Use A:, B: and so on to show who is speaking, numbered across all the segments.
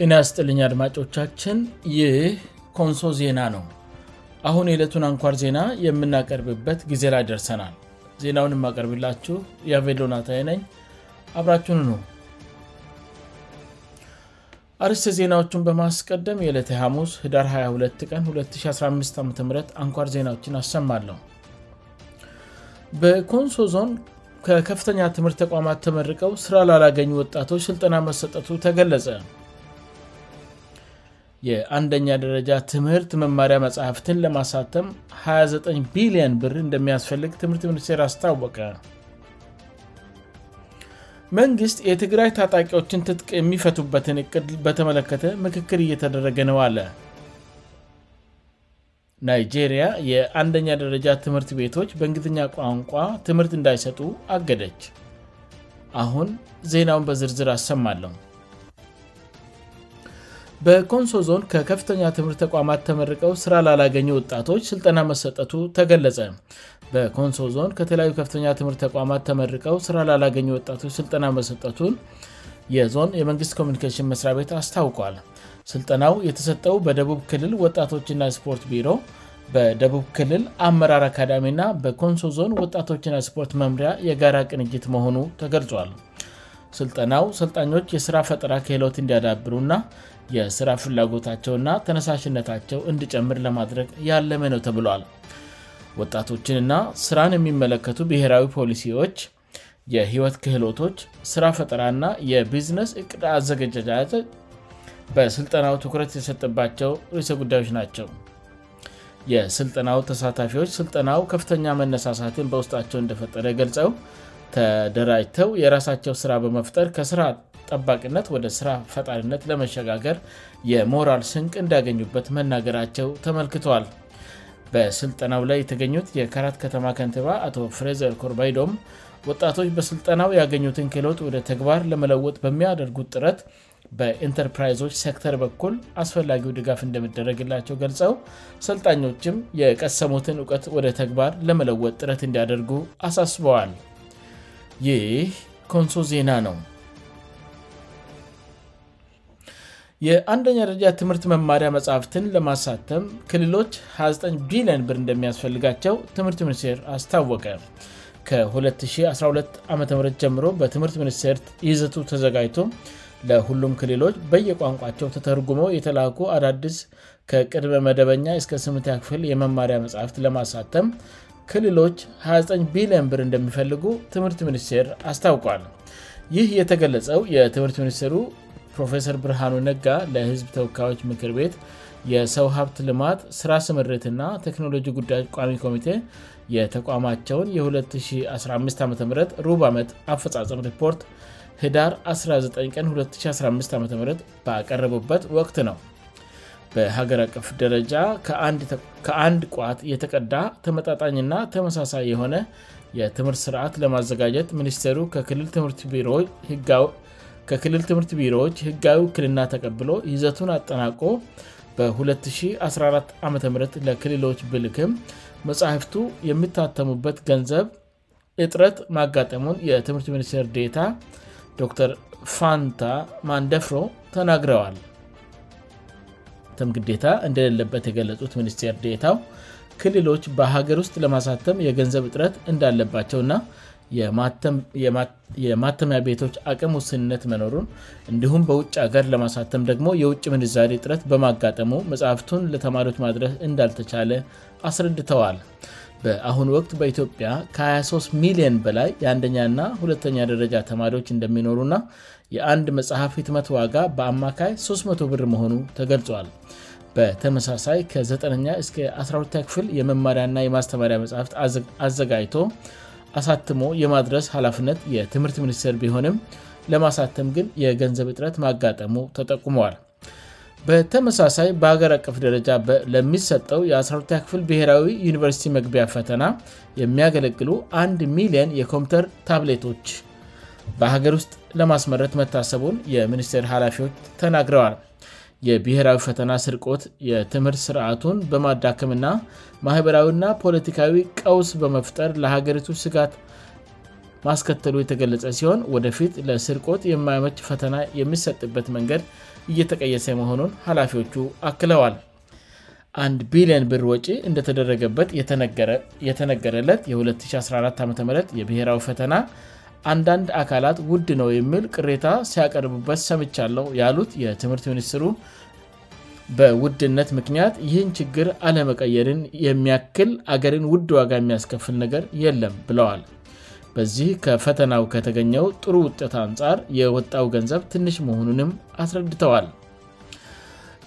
A: ኢናስጥልኝ አድማጮቻችን ይህ ኮንሶ ዜና ነው አሁን የዕለቱን አንኳር ዜና የምናቀርብበት ጊዜ ላይ ደርሰናል ዜናውን የማቀርብላችሁ የቬሎናታነኝ አብራችን ኑ አርስተ ዜናዎቹን በማስቀደም የዕለት ሐሙስ ዳር 22 ቀን2015 ዓም አንኳር ዜናዎችን አሰማለሁ በኮንሶ ዞን ከከፍተኛ ትምህርት ተቋማት ተመርቀው ስራ ላላገኙ ወጣቶች ስልጠና መሰጠቱ ተገለጸ የአንደኛ ደረጃ ትምህርት መማሪያ መጻሕፍትን ለማሳተም 29 ቢሊዮን ብር እንደሚያስፈልግ ትምህርት ሚኒስቴር አስታወቀ መንግሥት የትግራይ ታጣቂዎችን ትጥቅ የሚፈቱበትን እቅድ በተመለከተ ምክክር እየተደረገ ነው አለ ናይጄሪያ የአንደኛ ደረጃ ትምህርት ቤቶች በእንግትኛ ቋንቋ ትምህርት እንዳይሰጡ አገደች አሁን ዜናውን በዝርዝር አሰማለው በኮንሶ ዞን ከከፍተኛ ትምርት ተቋማት ተመርቀው ስራ ላላገኙ ወጣቶች ስልጠና መሰጠቱ ተገለጸ በኮንሶ ዞን ከተለያዩ ፍ ም ተቋማት ተመርቀው ስራ ላላገኙ ጣቶች ጠና መሰጠቱን የዞን የመንግስት ኮሚኒኬሽን መስሪያቤት አስታውቋል ስልጠናው የተሰጠው በደቡብ ክልል ወጣቶችና ስፖርት ቢሮ በደቡብ ክልል አመራር አካዳሚና በኮንሶ ዞን ወጣቶችና ስፖርት መምሪያ የጋራ ቅንጅት መሆኑ ተገልጿል ስልጠናው ሰጣኞች የስራ ፈጠራ ሎት እንዲያዳብሩና የስራ ፍላጎታቸውና ተነሳሽነታቸው እንድጨምር ለማድረግ ያለመ ነው ተብለል ወጣቶችንና ስራን የሚመለከቱ ብሔራዊ ፖሊሲዎች የህይወት ክህሎቶች ስራ ፈጠራና የቢዝነስ እቅድ አዘገጀጃ በስልጠናው ትኩረት የሰጥባቸው ሰ ጉዳዮች ናቸው የስልጠናው ተሳታፊዎች ስልጠናው ከፍተኛ መነሳሳትን በውስጣቸው እንደፈጠረ ገልጸው ተደራጅተው የራሳቸው ስራ በመፍጠር ከስራ ጠባቅነት ወደ ስራ ፈጣሪነት ለመሸጋገር የሞራል ስንቅ እንዳያገኙበት መናገራቸው ተመልክቷል በስልጠናው ላይ የተገኙት የከራት ከተማ ከንትባ አቶ ፍሬዘር ኮርባይዶም ወጣቶች በስልጠናው ያገኙትን ክሎት ወደ ተግባር ለመለወጥ በሚያደርጉት ጥረት በኢንተርፕራይዞች ሰክተር በኩል አስፈላጊው ድጋፍ እንደመደረግላቸው ገልጸው ሰልጣኞችም የቀሰሙትን እውቀት ወደ ተግባር ለመለወጥ ጥረት እንዲያደርጉ አሳስበዋል ይህ ኮንሶ ዜና ነው የአንደኛ ደረጃ ትምህርት መማሪያ መጽሕፍትን ለማሳተም ክልሎች 29 ቢሊን ብር እንደሚያስፈልጋቸው ትምህርት ሚኒስቴር አስታወቀ ከ212 ዓም ጀምሮ በትምህርት ሚኒስቴር ይዘቱ ተዘጋጅቶ ለሁሉም ክልሎች በየቋንቋቸው ተተርጉመው የተላኩ አዳዲስ ከቅድመ መደበኛ እስከ ስምትክፍል የመማሪያ መጽሕፍት ለማሳተም ክልሎች 29 ቢሊዮን ብር እንደሚፈልጉ ትምህርት ሚኒስቴር አስታውቋል ይህ የተገለጸው የትምህርት ሚኒስቴሩ ፕሮፌሰር ብርሃኑ ነጋ ለህዝብ ተወካዮች ምክር ቤት የሰው ሀብት ልማት ስራ ስምርትና ቴክኖሎጂ ጉዳዮች ቋሚ ኮሚቴ የተቋማቸውን የ215 ዓም ሩብመት አፈጻፀም ሪፖርት ሂዳር 19 ቀን 215 ዓም በቀረቡበት ወቅት ነው በሀገር አቀፍ ደረጃ ከአንድ ቋት የተቀዳ ተመጣጣኝና ተመሳሳይ የሆነ የትምህርት ስርዓት ለማዘጋጀት ሚኒስቴሩ ከክልል ትምህርት ቢሮ ህጋ ከክልል ትምህርት ቢሮዎች ህጋዊ ውክልና ተቀብሎ ይዘቱን አጠናቆ በ214 ዓም ለክልሎች ብልክም መጽሕፍቱ የሚታተሙበት ገንዘብ እጥረት ማጋጠሙን የትምህርት ሚኒስቴር ዴታ ዶር ፋንታ ማንደፍሮ ተናግረዋል ተም ግታ እንደሌለበት የገለት ሚኒስቴር ዴታው ክልሎች በሀገር ውስጥ ለማሳተም የገንዘብ እጥረት እንዳለባቸውእና የማተሚያ ቤቶች አቅም ውስንነት መኖሩን እንዲሁም በውጭ ሀገር ለማሳተም ደግሞ የውጭ ምንዛዴ ጥረት በማጋጠሙ መጽሐፍቱን ለተማሪዎች ማድረስ እንዳልተቻለ አስረድተዋል በአሁኑ ወቅት በኢትዮጵያ ከ23 ሚሊዮን በላይ የአንኛና ሁለተኛ ደረጃ ተማሪዎች እንደሚኖሩእና የአንድ መጽሐፍ ህትመት ዋጋ በአማካይ 300 ብር መሆኑ ተገልጿዋል በተመሳሳይ ከ9ኛ እስ 12 ክፍል የመማሪያእና የማስተማሪያ መጽሐፍት አዘጋጅቶ አሳትሞ የማድረስ ኃላፍነት የትምህርት ሚኒስቴር ቢሆንም ለማሳተም ግን የገንዘብ እጥረት ማጋጠሙ ተጠቁመዋል በተመሳሳይ በሀገር አቀፍ ደረጃ ለሚሰጠው የአስርቲ ክፍል ብሔራዊ ዩኒቨርሲቲ መግቢያ ፈተና የሚያገለግሉ 1 ሚሊዮን የኮምፒተር ታብሌቶች በሀገር ውስጥ ለማስመረት መታሰቡን የሚኒስቴር ኃላፊዎች ተናግረዋል የብሔራዊ ፈተና ስርቆት የትምህርት ስርዓቱን በማዳከምና ማኅበራዊና ፖለቲካዊ ቀውስ በመፍጠር ለሀገሪቱ ስጋት ማስከተሉ የተገለጸ ሲሆን ወደፊት ለስርቆት የማያመጭ ፈተና የሚሰጥበት መንገድ እየተቀየሰ መሆኑን ኃላፊዎቹ አክለዋል 1 ቢሊዮን ብር ወጪ እንደተደረገበት የተነገረለት የ2014 ዓም የብሔራዊ ፈተና አንዳንድ አካላት ውድ ነው የሚል ቅሬታ ሲያቀርብበት ሰምቻ አለው ያሉት የትምህርት ሚኒስትሩ በውድነት ምክንያት ይህን ችግር አለመቀየርን የሚያክል አገርን ውድ ዋጋ የሚያስከፍል ነገር የለም ብለዋል በዚህ ከፈተናው ከተገኘው ጥሩ ውጤት አንጻር የወጣው ገንዘብ ትንሽ መሆኑንም አስረድተዋል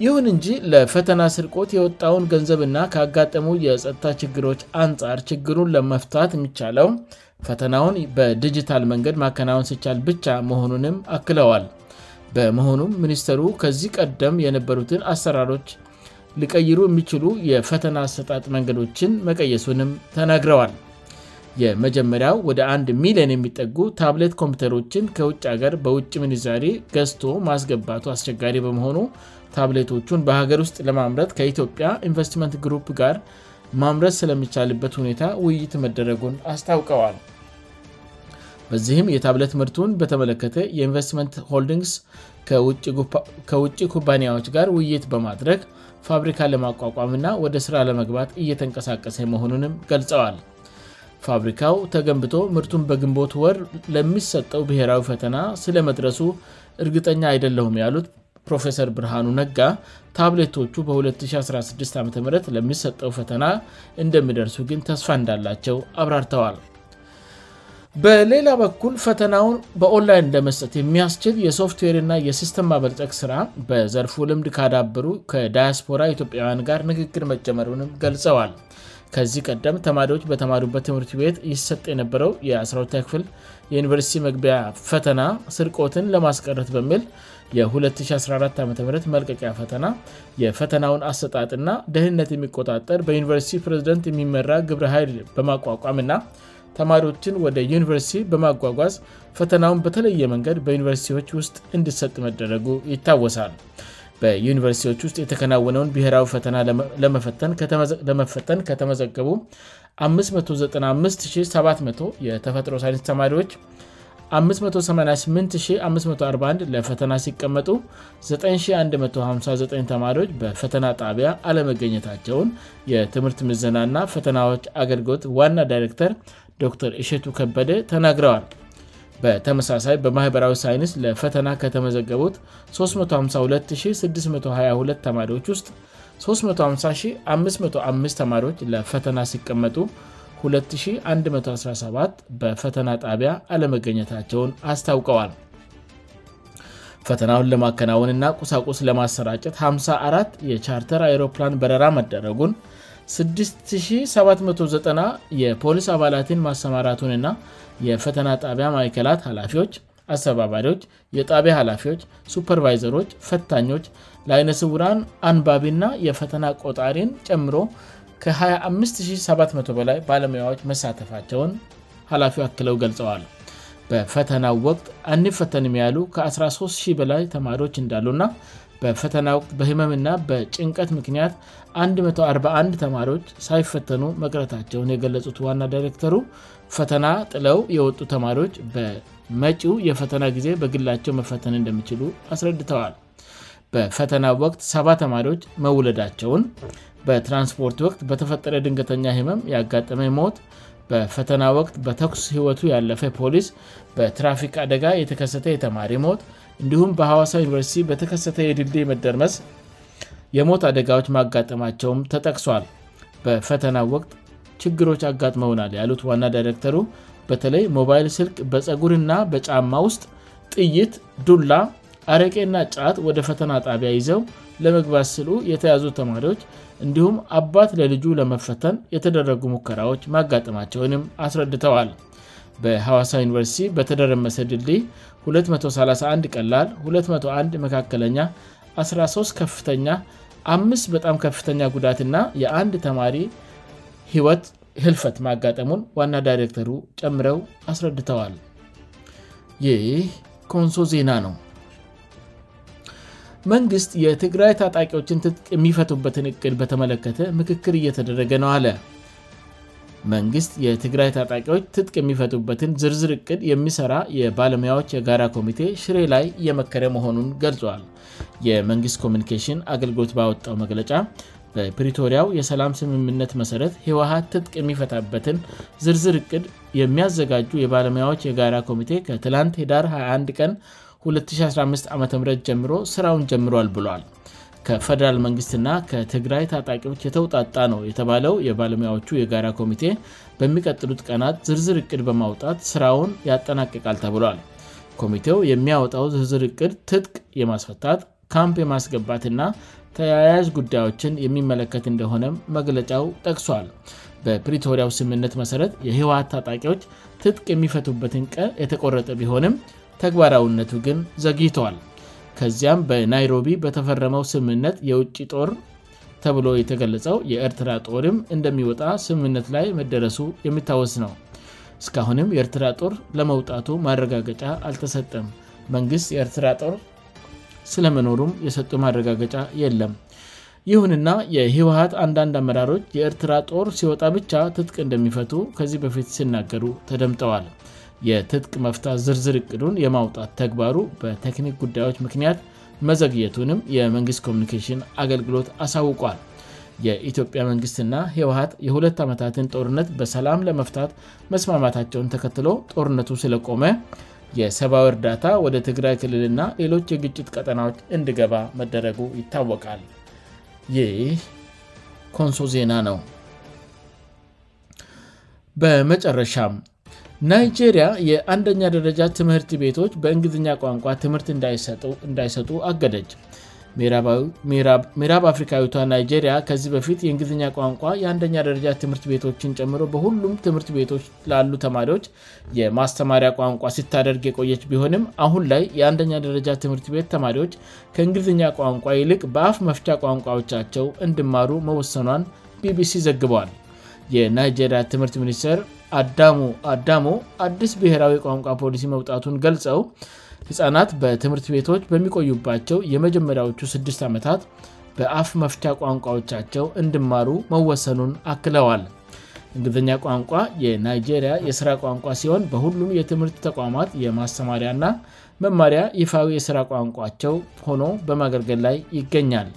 A: ይሁን እንጂ ለፈተና ስርቆት የወጣውን ገንዘብና ካጋጠሙ የፀጥታ ችግሮች አንጻር ችግሩን ለመፍታት የሚቻለው ፈተናውን በዲጂታል መንገድ ማከናወን ሲቻል ብቻ መሆኑንም አክለዋል በመሆኑም ሚኒስተሩ ከዚህ ቀደም የነበሩትን አሰራሮች ሊቀይሩ የሚችሉ የፈተና አሰጣት መንገዶችን መቀየሱንም ተናግረዋል የመጀመሪያው ወደ 1ድ ሚሊዮን የሚጠጉ ታብሌት ኮምፒተሮችን ከውጭ ሀገር በውጭ ምንዛሪ ገዝቶ ማስገባቱ አስቸጋሪ በመሆኑ ታብሌቶቹን በሀገር ውስጥ ለማምረት ከኢትዮጵያ ኢንቨስትመንት ግሩፕ ጋር ማምረስ ስለሚቻልበት ሁኔታ ውይይት መደረጉን አስታውቀዋል በዚህም የታብለት ምርቱን በተመለከተ የኢንቨስትመንት ሆልዲንግስ ከውጭ ኩባንያዎች ጋር ውይይት በማድረግ ፋብሪካ ለማቋቋምና ወደ ስራ ለመግባት እየተንቀሳቀሰ መሆኑንም ገልጸዋል ፋብሪካው ተገንብቶ ምርቱን በግንቦት ወር ለሚሰጠው ብሔራዊ ፈተና ስለመድረሱ እርግጠኛ አይደለሁም ያሉት ፕሮፌሰር ብርሃኑ ነጋ ታብሌቶቹ በ2016 ዓም ለሚሰጠው ፈተና እንደሚደርሱ ግን ተስፋ እንዳላቸው አብራርተዋል በሌላ በኩል ፈተናውን በኦንላይን ለመስጠት የሚያስችል የሶፍትዌር ና የሲስተም ማበልጠቅ ሥራ በዘርፍ ልምድ ካዳበሩ ከዳያስፖራ ኢትዮጵያውያን ጋር ንግግር መጨመሩንም ገልጸዋል ከዚህ ቀደም ተማሪዎች በተማሪ በት ትምህርት ቤት ይሰጥ የነበረው የአስራውቲ ክፍል የዩኒቨርሲቲ መግቢያ ፈተና ስርቆትን ለማስቀረት በሚል የ2014 ዓም መልቀቂያ ፈተና የፈተናውን አሰጣጥና ደህንነት የሚቆጣጠር በዩኒቨርሲቲ ፕሬዝደንት የሚመራ ግብር ኃይል በማቋቋምና ተማሪዎችን ወደ ዩኒቨርሲቲ በማጓጓዝ ፈተናውን በተለየ መንገድ በዩኒቨርሲቲዎች ውስጥ እንድሰጥ መደረጉ ይታወሳል በዩኒቨርሲቲዎች ውስጥ የተከናወነውን ብሔራዊ ፈተና ለመፈተን ከተመዘገቡ 59570 የተፈጥሮ ሳይንስ ተማሪዎች 588541 ለፈተና ሲቀመጡ 9159 ተማሪዎች በፈተና ጣቢያ አለመገኘታቸውን የትምህርት ምዝናእና ፈተናዎች አገልግሎት ዋና ዳይረክተር ዶር እሸቱ ከበደ ተናግረዋል በተመሳሳይ በማኅበራዊ ሳይንስ ለፈተና ከተመዘገቡት 352622 ተማሪዎች ውስጥ 3555 ተማሪዎች ለፈተና ሲቀመጡ 2117 በፈተና ጣቢያ አለመገኘታቸውን አስታውቀዋል ፈተናውን ለማከናወንና ቁሳቁስ ለማሰራጨት 504 የቻርተር አሮፕላን በረራ መደረጉን 6790 የፖሊስ አባላትን ማሰማራቱንና የፈተና ጣቢያ ማይከላት ኃላፊዎች አስተባባሪዎች የጣቢያ ኃላፊዎች ሱፐርቫይዘሮች ፈታኞች ላይነስውራን አንባቢ ና የፈተና ቆጣሪን ጨምሮ ከ2570 በላይ ባለሙያዎች መሳተፋቸውን ኃላፊ አክለው ገልጸዋል በፈተናው ወቅት አንፈተንም ያሉ ከ130 በላይ ተማሪዎች እንዳሉና በፈተና ወቅት በህመምና በጭንቀት ምክንያት 141 ተማሪዎች ሳይፈተኑ መቅረታቸውን የገለጹት ዋና ዳይረክተሩ ፈተና ጥለው የወጡ ተማሪዎች በመጪው የፈተና ጊዜ በግላቸው መፈተን እንደሚችሉ አስረድተዋል በፈተና ወቅት ሰባ ተማሪዎች መውለዳቸውን በትራንስፖርት ወቅት በተፈጠረ ድንገተኛ ህመም ያጋጠመ ሞት በፈተና ወቅት በተኩስ ህይወቱ ያለፈ ፖሊስ በትራፊክ አደጋ የተከሰተ የተማሪ ሞት እንዲሁም በሐዋሳ ዩኒቨርሲቲ በተከሰተ የድልድ መደርመስ የሞት አደጋዎች ማጋጠማቸውም ተጠቅሷል በፈተናው ወቅት ችግሮች ያጋጥመውናል ያሉት ዋና ዳይረክተሩ በተለይ ሞባይል ስልቅ በፀጉርና በጫማ ውስጥ ጥይት ዱላ አረቄና ጫት ወደ ፈተና ጣቢያ ይዘው ለመግባት ስሉ የተያዙ ተማሪዎች እንዲሁም አባት ለልጁ ለመፈተን የተደረጉ ሙከራዎች ማጋጠማቸውንም አስረድተዋል በሐዋሳ ዩኒቨርሲቲ በተደረመሰ ድድ 231 ቀላል 21 መካከለኛ 13 በጣም ከፍተኛ ጉዳትና የአን ተማሪ ህወት ህልፈት ማጋጠሙን ዋና ዳይረክተሩ ጨምረው አስረድተዋል ይህ ኮንሶ ዜና ነው መንግስት የትግራይ ታጣቂዎችን ትጥቅ የሚፈቱበትን እቅድ በተመለከተ ምክክር እየተደረገ ነው አለ መንግስት የትግራይ ታጣቂዎች ትጥቅ የሚፈቱበትን ዝርዝር እቅድ የሚሰራ የባለሙያዎች የጋዳ ኮሚቴ ሽሬ ላይ እየመከረ መሆኑን ገልጿዋል የመንግስት ኮሚኒኬሽን አገልግሎት ባወጣው መግለጫ በፕሪቶሪያው የሰላም ስምምነት መሠረት ሔወሃ ትጥቅ የሚፈታበትን ዝርዝር እቅድ የሚያዘጋጁ የባለሙያዎች የጋዳ ኮሚቴ ከትላንት ሄዳር 21 ቀን 215 ዓም ጀምሮ ስራውን ጀምሯል ብሏል ከፈደራል መንግስትና ከትግራይ ታጣቂዎች የተውጣጣ ነው የተባለው የባለሙያዎቹ የጋራ ኮሚቴ በሚቀጥሉት ቀናት ዝርዝር እቅድ በማውጣት ስራውን ያጠናቀቃል ተብሏል ኮሚቴው የሚያወጣው ዝርዝር እቅድ ትጥቅ የማስፈታት ካምፕ የማስገባትና ተያያዥ ጉዳዮችን የሚመለከት እንደሆነም መግለጫው ጠቅሷል በፕሪቶሪያው ስምነት መሰረት የህወት ታጣቂዎች ትጥቅ የሚፈቱበትንቀ የተቆረጠ ቢሆንም ተግባራዊነቱ ግን ዘግተል ከዚያም በናይሮቢ በተፈረመው ስምነት የውጭ ጦር ተብሎ የተገለጸው የኤርትራ ጦርም እንደሚወጣ ስምምነት ላይ መደረሱ የሚታወስ ነው እስካሁንም የኤርትራ ጦር ለመውጣቱ ማረጋገጫ አልተሰጠም መንግስት የኤርትራ ጦር ስለመኖሩም የሰጡ ማረጋገጫ የለም ይሁንና የህወሀት አንዳንድ አመራሮች የኤርትራ ጦር ሲወጣ ብቻ ትጥቅ እንደሚፈቱ ከዚህ በፊት ሲናገሩ ተደምጠዋል የትጥቅ መፍታት ዝርዝር እቅዱን የማውጣት ተግባሩ በቴክኒክ ጉዳዮች ምክንያት መዘግየቱንም የመንግስት ኮሚኒኬሽን አገልግሎት አሳውቋል የኢትዮጵያ መንግስትና ህወሀት የሁለት ዓመታትን ጦርነት በሰላም ለመፍታት መስማማታቸውን ተከትሎ ጦርነቱ ስለቆመ የሰብዊ እርዳታ ወደ ትግራይ ክልልና ሌሎች የግጭት ቀጠናዎች እንድገባ መደረጉ ይታወቃል ይህ ኮንሶ ዜና ነው በመጨረሻ ናይጄሪያ የአንደኛ ደረጃ ትምህርት ቤቶች በእንግዲዝኛ ቋንቋ ትምህርት እንዳይሰጡ አገደጅ ሜራብ አፍሪካዊቷ ናይጄሪያ ከዚህ በፊት የእንግዝኛ ቋንቋ የአንደኛ ደረጃ ትምህርት ቤቶችን ጨምሮ በሁሉም ትምህርት ቤቶች ላሉ ተማሪዎች የማስተማሪያ ቋንቋ ሲታደርግ የቆየች ቢሆንም አሁን ላይ የአንደኛ ደረጃ ትምህርት ቤት ተማሪዎች ከእንግሊዝኛ ቋንቋ ይልቅ በአፍ መፍቻ ቋንቋዎቻቸው እንድማሩ መወሰኗን ቢቢሲ ዘግበዋል የናይጄሪያ ትምህርት ሚኒስትር አዳሞ አዳሞ አዲስ ብሔራዊ ቋንቋ ፖሊሲ መውጣቱን ገልጸው ህፃናት በትምህርት ቤቶች በሚቆዩባቸው የመጀመሪያዎቹ 6 ዓመታት በአፍ መፍቻ ቋንቋዎቻቸው እንድማሩ መወሰኑን አክለዋል እንግዝኛ ቋንቋ የናይጄሪያ የስራ ቋንቋ ሲሆን በሁሉም የትምህርት ተቋማት የማሰማሪያና መማሪያ ይፋዊ የስራ ቋንቋቸው ሆኖ በማገልገል ላይ ይገኛል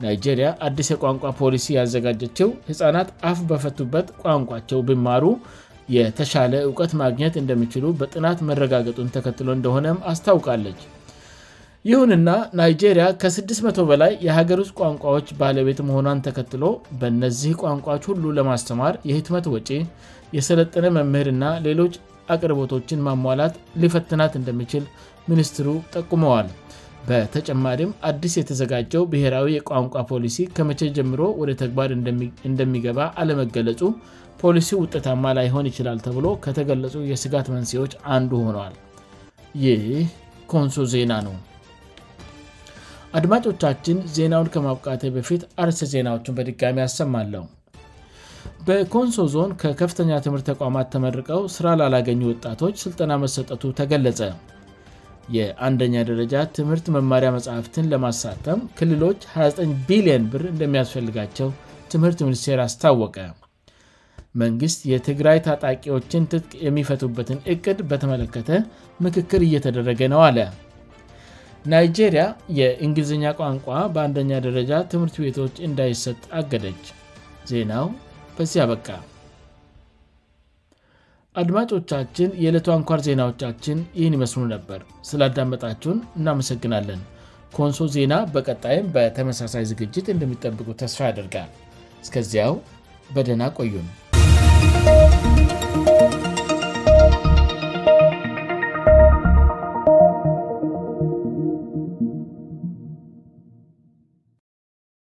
A: ናይጄሪያ አዲስ የቋንቋ ፖሊሲ ያዘጋጀችው ሕፃናት አፍ በፈቱበት ቋንቋቸው ብማሩ የተሻለ እውቀት ማግኘት እንደሚችሉ በጥናት መረጋገጡን ተከትሎ እንደሆነም አስታውቃለች ይሁንና ናይጄሪያ ከ600 በላይ የሀገር ውስጥ ቋንቋዎች ባለቤት መሆኗን ተከትሎ በእነዚህ ቋንቋዎች ሁሉ ለማስተማር የህትመት ወጪ የሰለጥነ መምህርና ሌሎች አቅርቦቶችን ማሟላት ልፈትናት እንደሚችል ሚኒስትሩ ጠቁመዋል በተጨማሪም አዲስ የተዘጋጀው ብሔራዊ የቋንቋ ፖሊሲ ከመቼ ጀምሮ ወደ ተግባር እንደሚገባ አለመገለጹ ፖሊሲ ውጤታማ ላይሆን ይችላል ተብሎ ከተገለጹ የስጋት መንስዎች አንዱ ሆኗል ይህ ኮንሶ ዜና ነው አድማጮቻችን ዜናውን ከማብቃቴ በፊት አርስ ዜናዎቹን በድጋሚ አሰማለው በኮንሶ ዞን ከከፍተኛ ትምህርት ተቋማት ተመርቀው ስራ ላላገኙ ወጣቶች ስልጠና መሰጠቱ ተገለጸ የአንደኛ ደረጃ ትምህርት መማሪያ መጽሕፍትን ለማሳተም ክልሎች 29 ቢሊዮን ብር እንደሚያስፈልጋቸው ትምህርት ሚኒስቴር አስታወቀ መንግሥት የትግራይ ታጣቂዎችን ትጥቅ የሚፈቱበትን እቅድ በተመለከተ ምክክር እየተደረገ ነው አለ ናይጄሪያ የእንግሊዝኛ ቋንቋ በአንደኛ ደረጃ ትምህርት ቤቶች እንዳይሰት አገደች ዜናው በዚህ አበቃ አድማጮቻችን የዕለቱ አንኳር ዜናዎቻችን ይህን ይመስኑ ነበር ስላልዳመጣችሁን እናመሰግናለን ከንሶ ዜና በቀጣይም በተመሳሳይ ዝግጅት እንደሚጠብቁ ተስፋ ያደርጋል እስከዚያው በደህና ቆዩም